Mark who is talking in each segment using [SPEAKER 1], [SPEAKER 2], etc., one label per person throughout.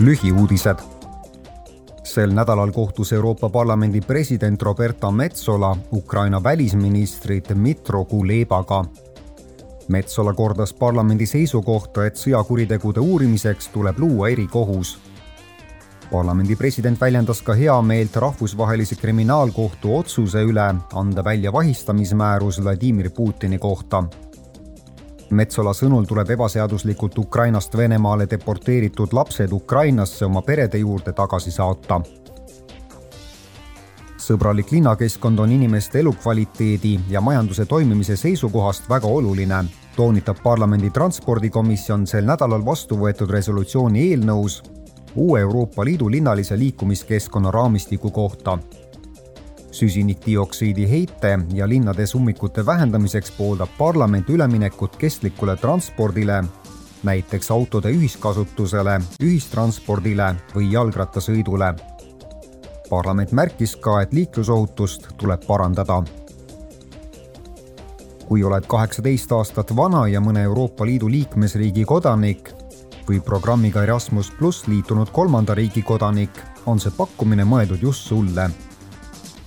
[SPEAKER 1] lühiuudised. sel nädalal kohtus Euroopa Parlamendi president Roberta Metsola Ukraina välisministri Dmitro Kulebaga. Metsola kordas parlamendi seisukohta, et sõjakuritegude uurimiseks tuleb luua erikohus. parlamendi president väljendas ka heameelt rahvusvahelise kriminaalkohtu otsuse üle anda välja vahistamismäärus Vladimir Putini kohta Metsola sõnul tuleb ebaseaduslikult Ukrainast Venemaale deporteeritud lapsed Ukrainasse oma perede juurde tagasi saata. sõbralik linnakeskkond on inimeste elukvaliteedi ja majanduse toimimise seisukohast väga oluline, toonitab parlamendi transpordikomisjon sel nädalal vastu võetud resolutsiooni eelnõus uue Euroopa Liidu linnalise liikumiskeskkonna raamistiku kohta süsinikdioksiidi heite ja linnades ummikute vähendamiseks pooldab parlament üleminekut kestlikule transpordile, näiteks autode ühiskasutusele, ühistranspordile või jalgrattasõidule. parlament märkis ka, et liiklusohutust tuleb parandada. kui oled kaheksateist aastat vana ja mõne Euroopa Liidu liikmesriigi kodanik või programmiga Erasmus pluss liitunud kolmanda riigi kodanik, on see pakkumine mõeldud just sulle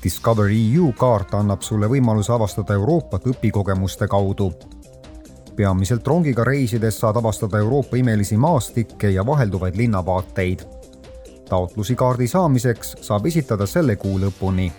[SPEAKER 1] Discover EU kaart annab sulle võimaluse avastada Euroopat õpikogemuste kaudu. peamiselt rongiga reisides saad avastada Euroopa imelisi maastikke ja vahelduvaid linnavaateid. taotlusi kaardi saamiseks saab esitada selle kuu lõpuni